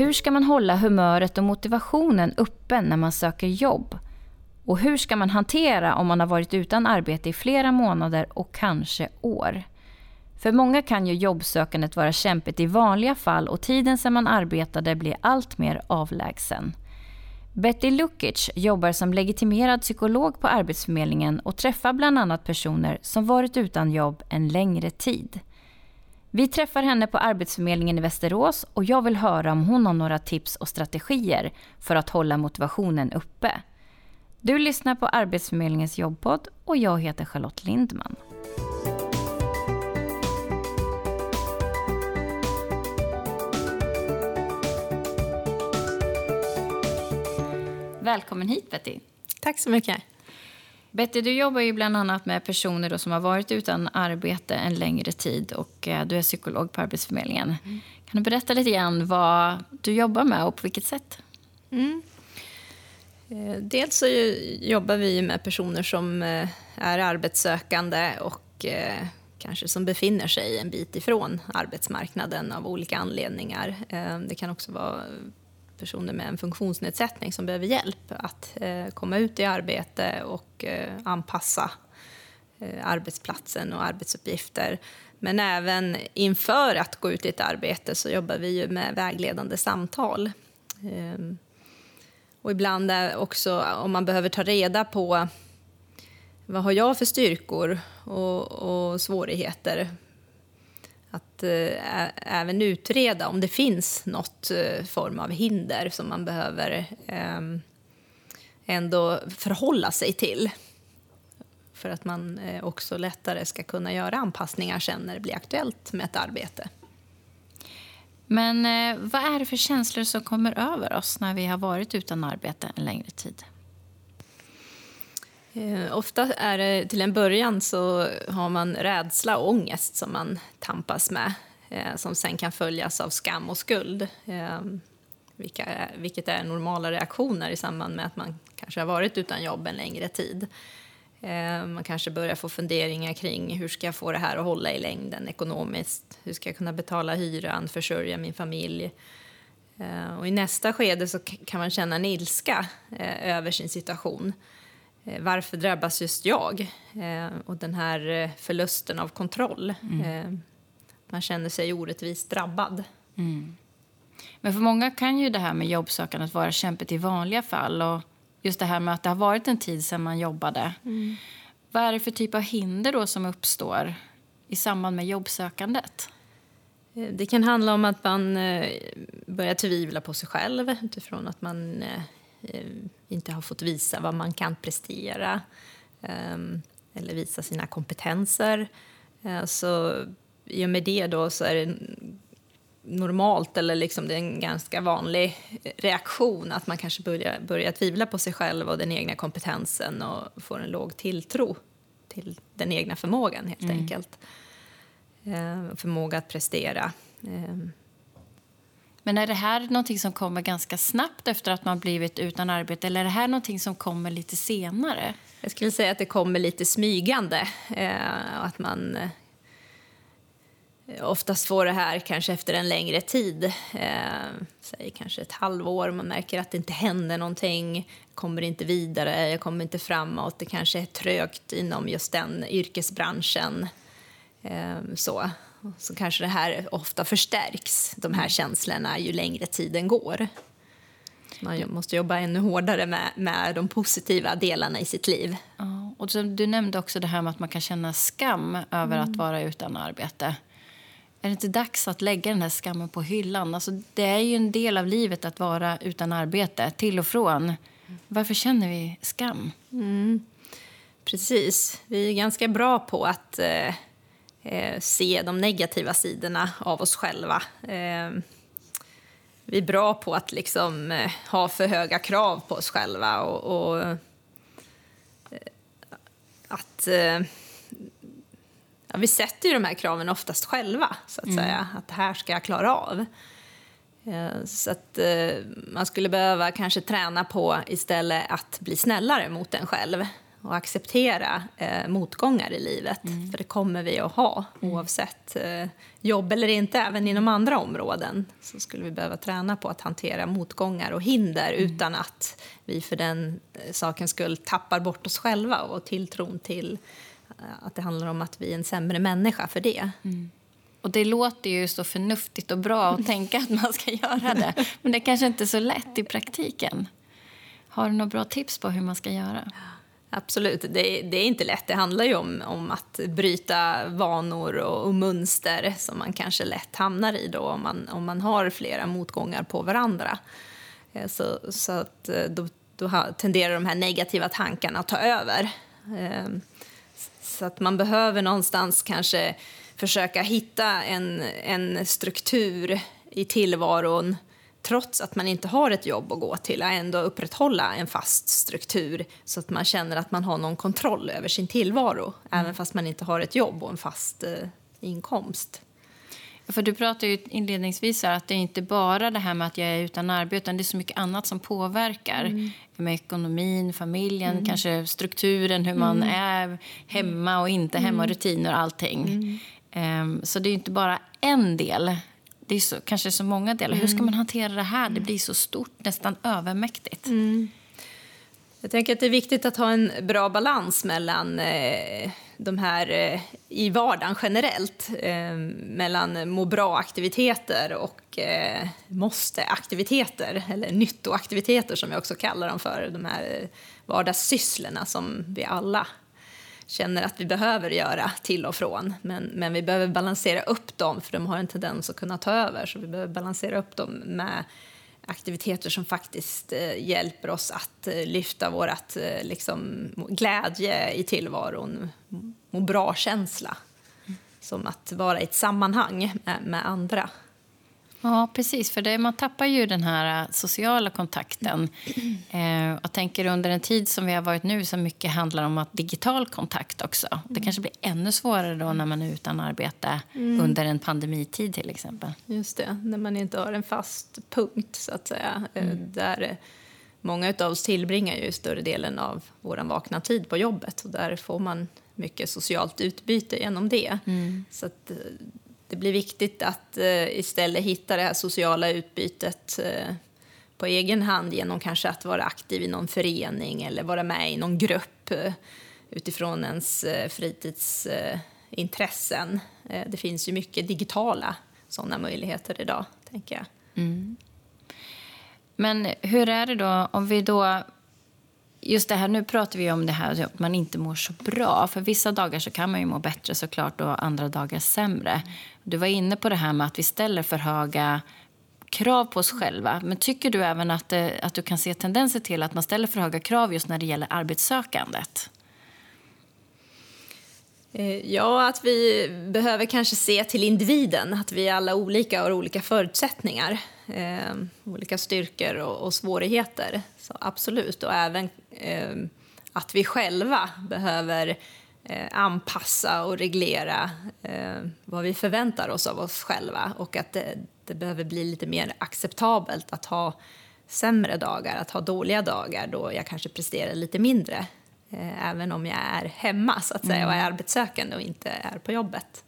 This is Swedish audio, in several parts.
Hur ska man hålla humöret och motivationen uppe när man söker jobb? Och hur ska man hantera om man har varit utan arbete i flera månader och kanske år? För många kan ju jobbsökandet vara kämpigt i vanliga fall och tiden sedan man arbetade blir allt mer avlägsen. Betty Lukic jobbar som legitimerad psykolog på Arbetsförmedlingen och träffar bland annat personer som varit utan jobb en längre tid. Vi träffar henne på Arbetsförmedlingen i Västerås och jag vill höra om hon har några tips och strategier för att hålla motivationen uppe. Du lyssnar på Arbetsförmedlingens jobbpodd och jag heter Charlotte Lindman. Välkommen hit Betty. Tack så mycket. Betty, du jobbar ju bland annat med personer som har varit utan arbete en längre tid och eh, du är psykolog på Arbetsförmedlingen. Mm. Kan du berätta lite grann vad du jobbar med och på vilket sätt? Mm. Eh, dels så jobbar vi med personer som eh, är arbetssökande och kanske som befinner sig en bit ifrån arbetsmarknaden av olika anledningar. Det kan också vara personer med en funktionsnedsättning som behöver hjälp att eh, komma ut i arbete och eh, anpassa eh, arbetsplatsen och arbetsuppgifter. Men även inför att gå ut i ett arbete så jobbar vi ju med vägledande samtal. Ehm, och ibland också om man behöver ta reda på vad har jag för styrkor och, och svårigheter att eh, även utreda om det finns något eh, form av hinder som man behöver eh, ändå förhålla sig till för att man eh, också lättare ska kunna göra anpassningar sen när det blir aktuellt med ett arbete. Men eh, vad är det för känslor som kommer över oss när vi har varit utan arbete en längre tid? Eh, ofta är det till en början så har man rädsla och ångest som man tampas med eh, som sen kan följas av skam och skuld. Eh, vilka, vilket är normala reaktioner i samband med att man kanske har varit utan jobb en längre tid. Eh, man kanske börjar få funderingar kring hur ska jag få det här att hålla i längden ekonomiskt? Hur ska jag kunna betala hyran, försörja min familj? Eh, och I nästa skede så kan man känna en ilska eh, över sin situation. Eh, varför drabbas just jag? Eh, och den här eh, förlusten av kontroll. Mm. Man känner sig orättvist drabbad. Mm. Men för många kan ju det här med jobbsökandet vara kämpigt i vanliga fall. Och just det här med att det har varit en tid sedan man jobbade. Mm. Vad är det för typ av hinder då som uppstår i samband med jobbsökandet? Det kan handla om att man börjar tvivla på sig själv utifrån att man inte har fått visa vad man kan prestera ehm, eller visa sina kompetenser. Eh, så i och med det då så är det normalt, eller liksom det är en ganska vanlig reaktion att man kanske börjar, börjar tvivla på sig själv och den egna kompetensen och får en låg tilltro till den egna förmågan helt mm. enkelt. Eh, förmåga att prestera. Men är det här någonting som kommer ganska snabbt efter att man blivit utan arbete eller är det här någonting som kommer lite senare? Jag skulle säga att det kommer lite smygande. Eh, att man eh, oftast får det här kanske efter en längre tid. Eh, säg kanske ett halvår. Man märker att det inte händer någonting. kommer inte vidare, jag kommer inte framåt. Det kanske är trögt inom just den yrkesbranschen. Eh, så så kanske det här ofta förstärks, de här känslorna, ju längre tiden går. Man måste jobba ännu hårdare med, med de positiva delarna i sitt liv. Ja, och du nämnde också det här med att man kan känna skam över mm. att vara utan arbete. Är det inte dags att lägga den här skammen på hyllan? Alltså, det är ju en del av livet att vara utan arbete, till och från. Varför känner vi skam? Mm. Precis. Vi är ganska bra på att eh, eh, se de negativa sidorna av oss själva. Eh, vi är bra på att liksom, eh, ha för höga krav på oss själva och, och eh, att eh, ja, vi sätter ju de här kraven oftast själva, så att mm. säga. Att det här ska jag klara av. Eh, så att man skulle behöva kanske träna på istället att bli snällare mot en själv. Och acceptera eh, motgångar i livet. Mm. För det kommer vi att ha mm. oavsett eh, jobb eller inte. Även inom andra områden så skulle vi behöva träna på att hantera motgångar och hinder mm. utan att vi för den eh, sakens skull tappar bort oss själva och tilltron till eh, att det handlar om att vi är en sämre människa för det. Mm. Och det låter ju så förnuftigt och bra att tänka att man ska göra det. Men det kanske inte är så lätt i praktiken. Har du några bra tips på hur man ska göra? Absolut, det, det, är inte lätt. Det handlar ju om, om att bryta vanor och, och, mönster som man kanske lätt hamnar i då om man, om man har flera motgångar på varandra. Eh, så, så att eh, då, då tenderar de här negativa tankarna att ta över. Ehm, så att man behöver någonstans kanske försöka hitta en, en struktur i tillvaron trots att man inte har ett jobb att gå till, att ändå upprätthålla en fast struktur så att man känner att man har någon kontroll över sin tillvaro, mm. även fast man inte har ett jobb och en fast eh, inkomst. För du pratade ju inledningsvis att det är inte bara det här med att jag är utan arbete, utan det är så mycket annat som påverkar. Mm. Med ekonomin, familjen, mm. kanske strukturen, hur man mm. är hemma och inte hemma, mm. rutiner och allting. Um, så det är inte bara en del det är så, kanske så många delar. Mm. Hur ska mm. man hantera det här? Det blir så stort, nästan övermäktigt. Mm. Jag tänker att det är viktigt att ha en bra balans mellan eh, de här eh, i vardagen generellt. Eh, mellan må bra-aktiviteter och eh, måste-aktiviteter, eller nyttoaktiviteter som jag också kallar dem för. De här eh, vardagssysslorna som vi alla känner att vi behöver göra till och från. Men, men vi behöver balansera upp dem, för de har en tendens att kunna ta över. Så vi behöver balansera upp dem med aktiviteter som faktiskt eh, hjälper oss att eh, lyfta vår eh, liksom, glädje i tillvaron, må bra-känsla. Som att vara i ett sammanhang med, med andra. Ja, precis. För det, man tappar ju den här äh, sociala kontakten. Eh, jag tänker under en tid som vi har varit nu så mycket handlar om att digital kontakt också. Det mm. kanske blir ännu svårare då när man är utan arbete mm. under en pandemitid till exempel. Just det, när man inte har en fast punkt så att säga. Eh, mm. Där många av oss tillbringar ju större delen av vår vakna tid på jobbet och där får man mycket socialt utbyte genom det. Mm. Så att, eh, det blir viktigt att eh, istället hitta det här sociala utbytet eh, på egen hand genom kanske att vara aktiv i någon förening eller vara med i någon grupp eh, utifrån ens eh, fritidsintressen. Eh, det finns ju mycket digitala sådana möjligheter idag, tänker jag. Mm. Men hur är det då om vi då just det här, nu pratar vi om det här att man inte mår så bra. För vissa dagar så kan man ju må bättre såklart och andra dagar sämre. Du var inne på det här med att vi ställer för höga krav på oss själva. Men tycker du även att, eh, att du kan se tendenser till att man ställer för höga krav just när det gäller arbetssökandet? Eh, ja, att vi behöver kanske se till individen, att vi är alla olika och har olika förutsättningar. Eh, olika styrkor och, och, svårigheter, så absolut. Och även eh, att vi själva behöver eh, anpassa och reglera eh, vad vi förväntar oss av oss själva och att det, det, behöver bli lite mer acceptabelt att ha sämre dagar, att ha dåliga dagar då jag kanske presterar lite mindre eh, även om jag är hemma så att säga, och är mm. arbetssökande och inte är på jobbet.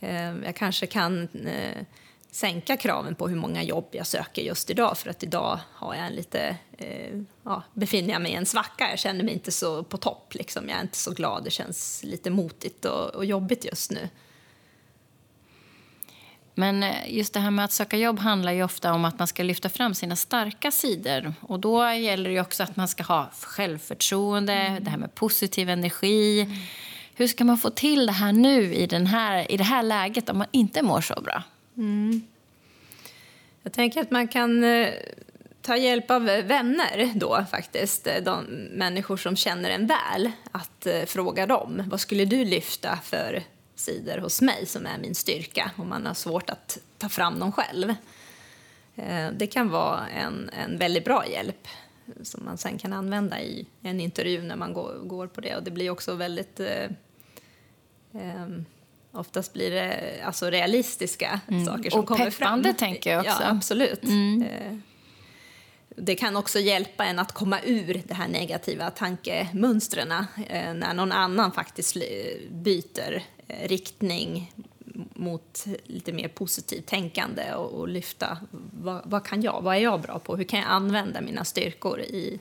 Eh, jag kanske kan eh, sänka kraven på hur många jobb jag söker just idag för att idag har jag en lite, eh, ja, befinner jag mig i en svacka. Jag känner mig inte så på topp, liksom. jag är inte så glad, det känns lite motigt och, och jobbigt just nu. Men eh, just det här med att söka jobb handlar ju ofta om att man ska lyfta fram sina starka sidor. Och då gäller det också att man ska ha självförtroende, mm. det här med positiv energi. Mm. Hur ska man få till det här nu i, den här, i det här läget om man inte mår så bra? Mm. Jag tänker att man kan eh, ta hjälp av vänner då faktiskt, eh, de människor som känner en väl, att eh, fråga dem. Vad skulle du lyfta för sidor hos mig som är min styrka om man har svårt att ta fram dem själv. Det kan vara en, en väldigt bra hjälp som man sen kan använda i en intervju när man går, går på det. Och det blir också väldigt eh, eh, Oftast blir det alltså realistiska mm. saker som och kommer fram. Och tänker jag också. Ja, absolut. Mm. Eh, det kan också hjälpa en att komma ur det här negativa tankemönstren eh, när någon annan faktiskt byter eh, riktning mot lite mer positivt tänkande och, och lyfta vad, vad, kan jag, vad är jag bra på, hur kan jag använda mina styrkor i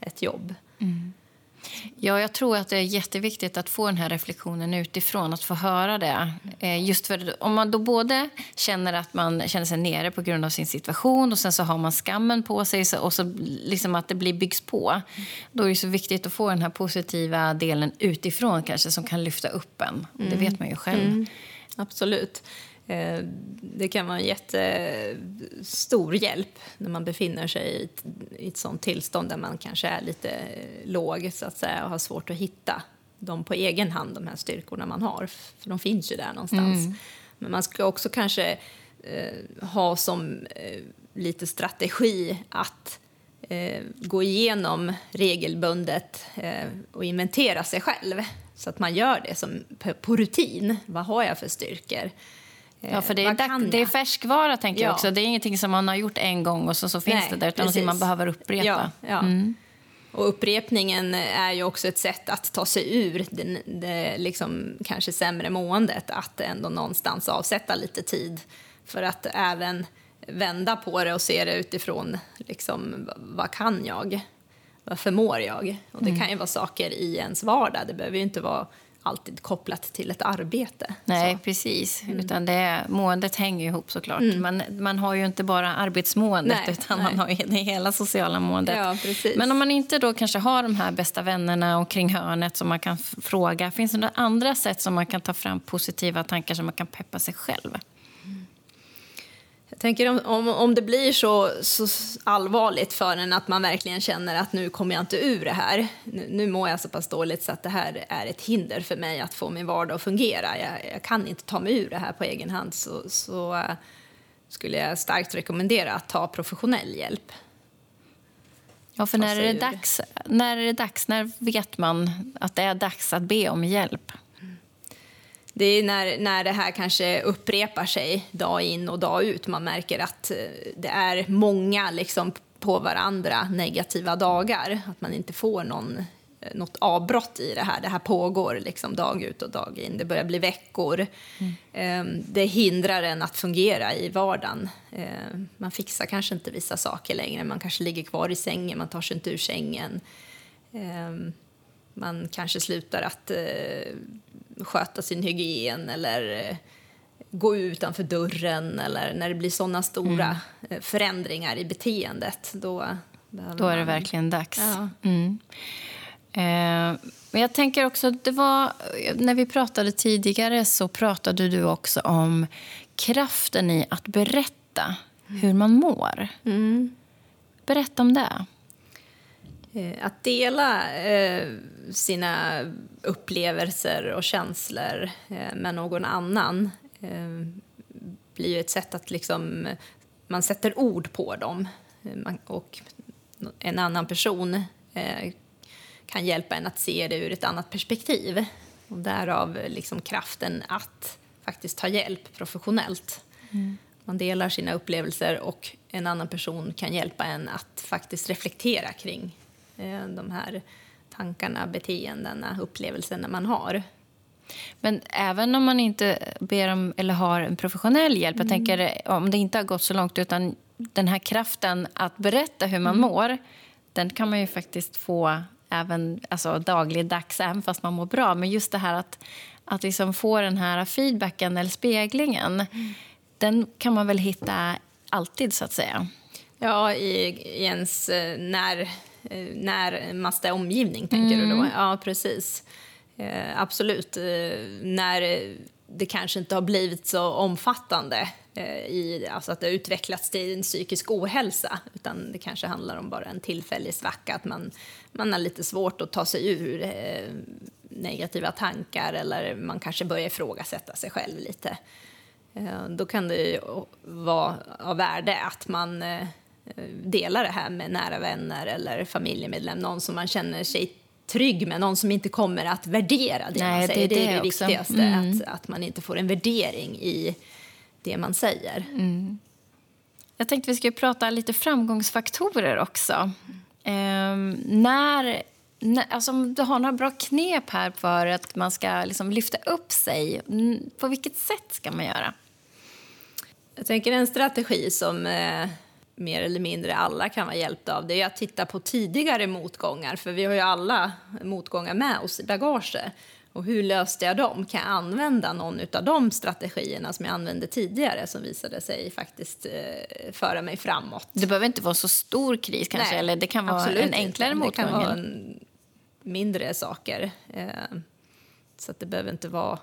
ett jobb. Mm. Ja, jag tror att det är jätteviktigt att få den här reflektionen utifrån, att få höra det. Eh, just för om man då både känner att man känner sig nere på grund av sin situation och sen så har man skammen på sig och så liksom att det blir byggs på. Då är det så viktigt att få den här positiva delen utifrån kanske som kan lyfta upp en. Mm. Det vet man ju själv. Mm. Absolut. Eh, det kan vara en jättestor hjälp när man befinner sig i ett, sånt tillstånd där man kanske är lite låg så att säga, och har svårt att hitta dem på egen hand, de här styrkorna man har. För de finns ju där någonstans. Mm. Men man ska också kanske eh, ha som eh, lite strategi att eh, gå igenom regelbundet eh, och inventera sig själv. Så att man gör det som på rutin. Vad har jag för styrkor? Ja, för det är, dack, det är färskvara, tänker ja. jag också. Det är ingenting som man har gjort en gång och så, så finns Nej, det där, utan någonting man behöver upprepa. Ja, ja. Mm. Och upprepningen är ju också ett sätt att ta sig ur det, det liksom kanske sämre måendet. Att ändå någonstans avsätta lite tid för att även vända på det och se det utifrån liksom, vad kan jag? Vad förmår jag? Och det mm. kan ju vara saker i ens vardag. Det behöver ju inte vara alltid kopplat till ett arbete. Nej, så. precis. Mm. Utan det, måendet hänger ihop såklart. Mm. Man, man har ju inte bara arbetsmåendet nej, utan nej. man har ju det hela sociala måendet. Ja, Men om man inte då kanske har de här bästa vännerna omkring hörnet som man kan fråga, finns det några andra sätt som man kan ta fram positiva tankar som man kan peppa sig själv? Tänker om, om, om det blir så, så allvarligt för en att man verkligen känner att nu kommer jag inte ur det här. Nu, nu mår jag så pass dåligt så att det här är ett hinder för mig att få min vardag att fungera. Jag, jag kan inte ta mig ur det här på egen hand. Så, så uh, skulle jag starkt rekommendera att ta professionell hjälp. Ja, för när är, det dags, när är det dags? När vet man att det är dags att be om hjälp? Det är när, när det här kanske upprepar sig dag in och dag ut. Man märker att eh, det är många liksom på varandra negativa dagar. Att man inte får någon, eh, något avbrott i det här. Det här pågår liksom dag ut och dag in. Det börjar bli veckor. Mm. Ehm, det hindrar en att fungera i vardagen. Ehm, man fixar kanske inte vissa saker längre. Man kanske ligger kvar i sängen, man tar sig inte ur sängen. Ehm, man kanske slutar att eh, sköta sin hygien eller eh, gå utanför dörren eller när det blir såna stora mm. Eh, förändringar i beteendet. Då, då är det verkligen dags. Ja. Mm. Eh, men jag tänker också, det var, när vi pratade tidigare så pratade du också om kraften i att berätta hur man mår. Mm. Berätta om det. Eh, att dela eh, sina upplevelser och känslor eh, med någon annan blir ju ett sätt att liksom, man sätter ord på dem. och en annan person kan hjälpa en att se det ur ett annat perspektiv. Och därav liksom kraften att faktiskt ta hjälp professionellt. Mm. Man delar sina upplevelser och en annan person kan hjälpa en att faktiskt reflektera kring de här tankarna, beteendena, upplevelserna man har. Men även om man inte ber om eller har en professionell hjälp, mm. jag tänker om det inte har gått så långt, utan den här kraften att berätta hur man mm. mår, den kan man ju faktiskt få även alltså, dagligdags, även fast man mår bra. Men just det här att, att liksom få den här feedbacken eller speglingen, mm. den kan man väl hitta alltid, så att säga. Ja, i, i ens eh, när Eh, närmaste omgivning, tänker mm. du då? Mm. Ja, precis. Eh, absolut. Eh, när det kanske inte har blivit så omfattande eh, i, alltså att det har utvecklats till en psykisk ohälsa utan det kanske handlar om bara en tillfällig svacka, att man, man har lite svårt att ta sig ur eh, negativa tankar eller man kanske börjar ifrågasätta sig själv lite. Eh, då kan det vara av värde att man Eh, dela det här med nära vänner eller familjemedlem, någon som man känner sig trygg med, någon som inte kommer att värdera det Nej, man säger. Det, det är det, det viktigaste, mm. att, att man inte får en värdering i det man säger. Mm. Jag tänkte vi skulle prata lite framgångsfaktorer också. Um, när, när, alltså om du har några bra knep här för att man ska liksom lyfta upp sig, på vilket sätt ska man göra? Jag tänker en strategi som eh, mer eller mindre alla kan vara hjälpta av det är att titta på tidigare motgångar, för vi har ju alla motgångar med oss i bagaget. Och hur löste jag dem? Kan jag använda någon av de strategierna som jag använde tidigare som visade sig faktiskt eh, föra mig framåt? Det behöver inte vara så stor kris kanske, Nej, eller det kan vara en enklare motgång? Det kan vara en, mindre saker. Eh, så att det behöver inte vara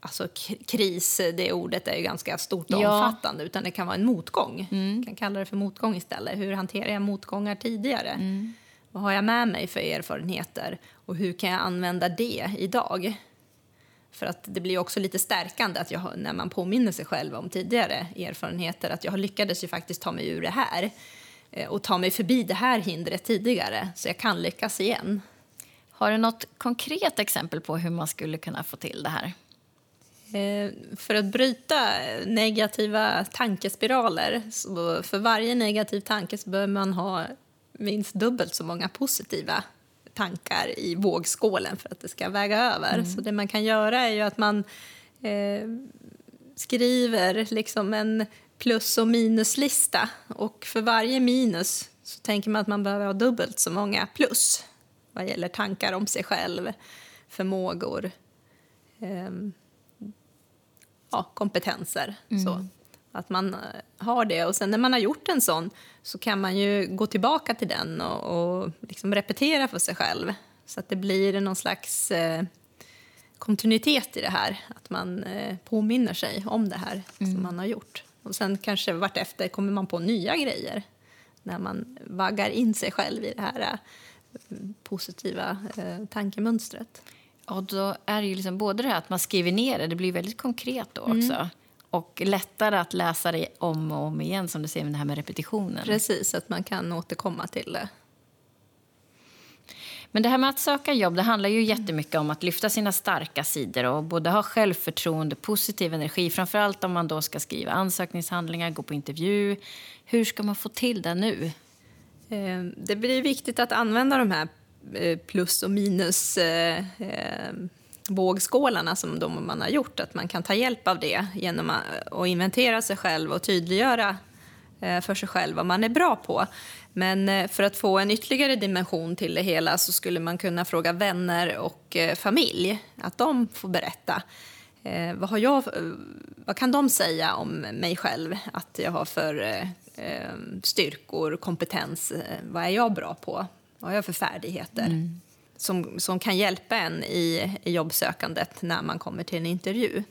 alltså kris, det ordet är ju ganska stort och ja. omfattande, utan det kan vara en motgång. Mm. kan kalla det för motgång istället. Hur hanterar jag motgångar tidigare? Mm. Vad har jag med mig för erfarenheter och hur kan jag använda det idag? För att det blir också lite stärkande att jag, när man påminner sig själv om tidigare erfarenheter att jag lyckades ju faktiskt ta mig ur det här eh, och ta mig förbi det här hindret tidigare så jag kan lyckas igen. Har du något konkret exempel på hur man skulle kunna få till det här? Eh, för att bryta negativa tankespiraler, så för varje negativ tanke så behöver man ha minst dubbelt så många positiva tankar i vågskålen för att det ska väga över. Mm. Så det man kan göra är ju att man eh, skriver liksom en plus och minuslista och för varje minus så tänker man att man behöver ha dubbelt så många plus vad gäller tankar om sig själv, förmågor, eh, ja, kompetenser. Mm. Så. Att man eh, har det. Och sen när man har gjort en sån så kan man ju gå tillbaka till den och, och liksom repetera för sig själv. Så att det blir någon slags eh, kontinuitet i det här. Att man eh, påminner sig om det här mm. som man har gjort. Och sen kanske vartefter kommer man på nya grejer när man vaggar in sig själv i det här positiva eh, tankemönstret. Och då är det ju liksom både det här att man skriver ner det, det blir väldigt konkret då också. Mm. Och lättare att läsa det om och om igen, som du säger med det här med repetitionen. Precis, att man kan återkomma till det. Men det här med att söka jobb det handlar ju jättemycket om att lyfta sina starka sidor och både ha självförtroende, positiv energi, framförallt om man då ska skriva ansökningshandlingar, gå på intervju. Hur ska man få till det nu? Ehm, det blir viktigt att använda de här eh, plus och minus eh, ehm, vågskålarna som de man har gjort. Att man kan ta hjälp av det genom att inventera sig själv och tydliggöra eh, för sig själv vad man är bra på. Men för att få en ytterligare dimension till det hela så skulle man kunna fråga vänner och familj, att de får berätta. vad, har jag, vad kan de säga om mig själv att jag har för eh, styrkor, kompetens. Eh, vad är jag bra på? Vad har jag för färdigheter? Mm. Som, som kan hjälpa en i, i jobbsökandet när man kommer till en intervju.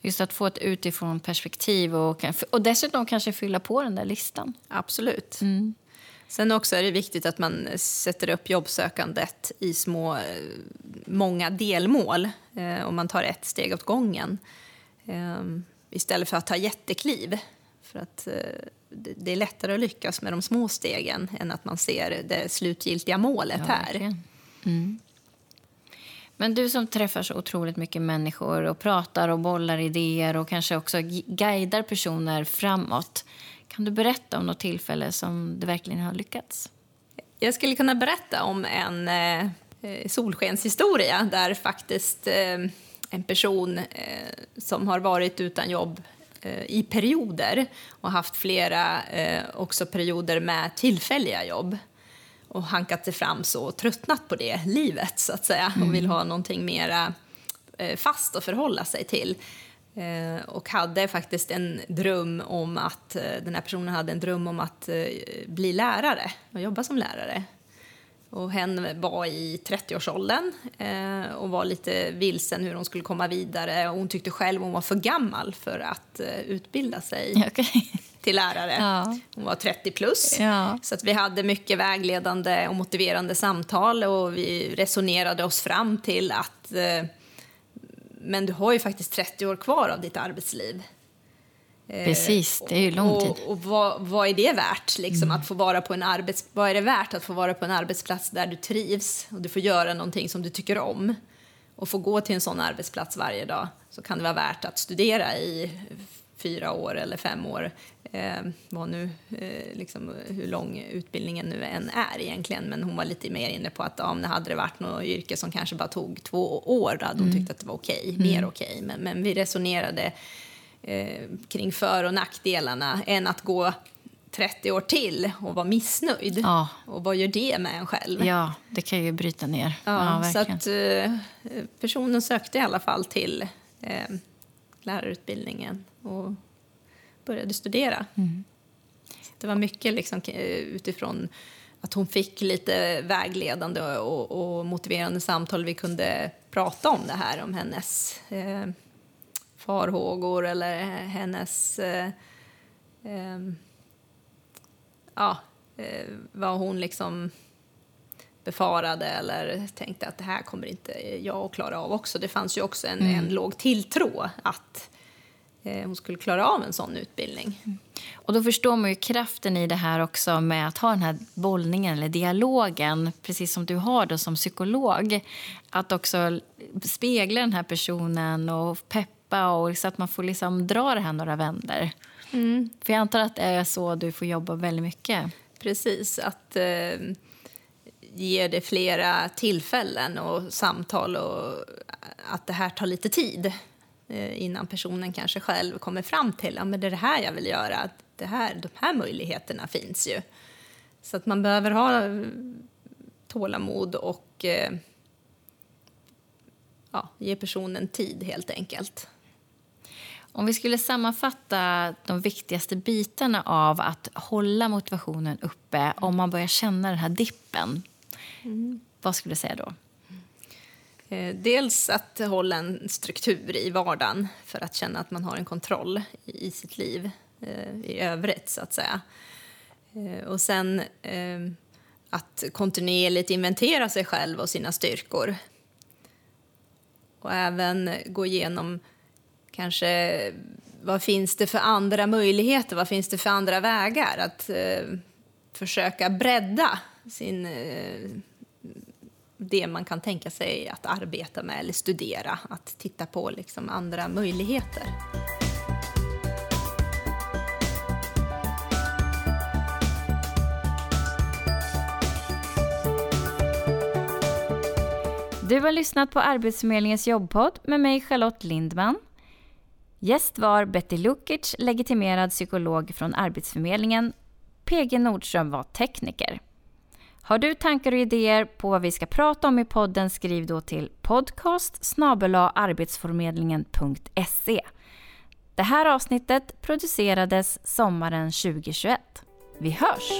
Just att få ett utifrån perspektiv och, och dessutom kanske fylla på den där listan. Absolut. Mm. Sen också är det viktigt att man sätter upp jobbsökandet i små, många delmål. Eh, och man tar ett steg åt gången. Eh, istället för att ta jättekliv. För att eh, det är lättare att lyckas med de små stegen än att man ser det slutgiltiga målet ja, här. Mm. Men du som träffar så otroligt mycket människor och pratar och bollar idéer och kanske också guidar personer framåt. Kan du berätta om något tillfälle som det verkligen har lyckats? Jag skulle kunna berätta om en eh, solskenshistoria där faktiskt eh, en person eh, som har varit utan jobb Eh, i perioder och haft flera eh, också perioder med tillfälliga jobb och hankat sig fram så och tröttnat på det livet så att säga och vill mm. ha någonting mera eh, fast att förhålla sig till. och hade faktiskt en dröm om att, den här personen hade en dröm om att bli lärare och jobba som lärare. Och hen var i 30-årsåldern eh, och var lite vilsen hur hon skulle komma vidare. Och hon tyckte själv hon var för gammal för att eh, utbilda sig okay. till lärare. Ja. Hon var 30 plus. Ja. Så att vi hade mycket vägledande och motiverande samtal och vi resonerade oss fram till att eh, men du har ju faktiskt 30 år kvar av ditt arbetsliv. Precis, det är ju lång tid. Och, och vad, vad, är det värt? Liksom, mm. att få vara på en arbets, vad är det värt att få vara på en arbetsplats där du trivs och du får göra någonting som du tycker om? Och få gå till en sån arbetsplats varje dag så kan det vara värt att studera i fyra år eller fem år. Eh, vad nu, eh, liksom, hur lång utbildningen nu än är egentligen. Men hon var lite mer inne på att om det hade varit något yrke som kanske bara tog två år, då hade hon mm. tyckt att det var okej, okay, mer mm. okej. Okay. Men, men vi resonerade eh, kring för och nackdelarna än att gå 30 år till och vara missnöjd. Ja. Och vad gör det med en själv? Ja, det kan ju bryta ner. Ja, ja så att eh, personen sökte i alla fall till eh, lärarutbildningen och började studera. Mm. Det var mycket liksom, utifrån att hon fick lite vägledande och, och, motiverande samtal. Vi kunde prata om det här, om hennes eh, farhågor eller hennes... Eh, eh, ja, vad hon liksom befarade eller tänkte att det här kommer inte jag att klara av också. Det fanns ju också en, mm. en låg tilltro att eh, hon skulle klara av en sån utbildning. Mm. Och då förstår man ju kraften i det här också med att ha den här bollningen eller dialogen, precis som du har då som psykolog. Att också spegla den här personen och peppa och så att man får liksom dra det här några vänder. Mm. För jag antar att det är så du får jobba väldigt mycket. Precis, att eh, ge det flera tillfällen och samtal och att det här tar lite tid eh, innan personen kanske själv kommer fram till att ja, det är det här jag vill göra. Det här, de här möjligheterna finns ju. Så att man behöver ha tålamod och eh, ja, ge personen tid helt enkelt. Om vi skulle sammanfatta de viktigaste bitarna av att hålla motivationen uppe om man börjar känna den här dippen, mm. vad skulle du säga då? Eh, dels att hålla en struktur i vardagen för att känna att man har en kontroll i sitt liv eh, i övrigt, så att säga. Eh, och sen att kontinuerligt inventera sig själv och sina styrkor. Och även gå igenom kanske vad finns det för andra möjligheter, vad finns det för andra vägar? Att eh, försöka bredda sin, eh, det man kan tänka sig att arbeta med eller studera, att titta på liksom andra möjligheter. Du har lyssnat på Arbetsförmedlingens jobbpodd med mig Charlotte Lindman. Gäst var Betty Lukic, legitimerad psykolog från Arbetsförmedlingen. PG Nordström var tekniker. Har du tankar och idéer på vad vi ska prata om i podden skriv då till podcast arbetsförmedlingen.se. Det här avsnittet producerades sommaren 2021. Vi hörs!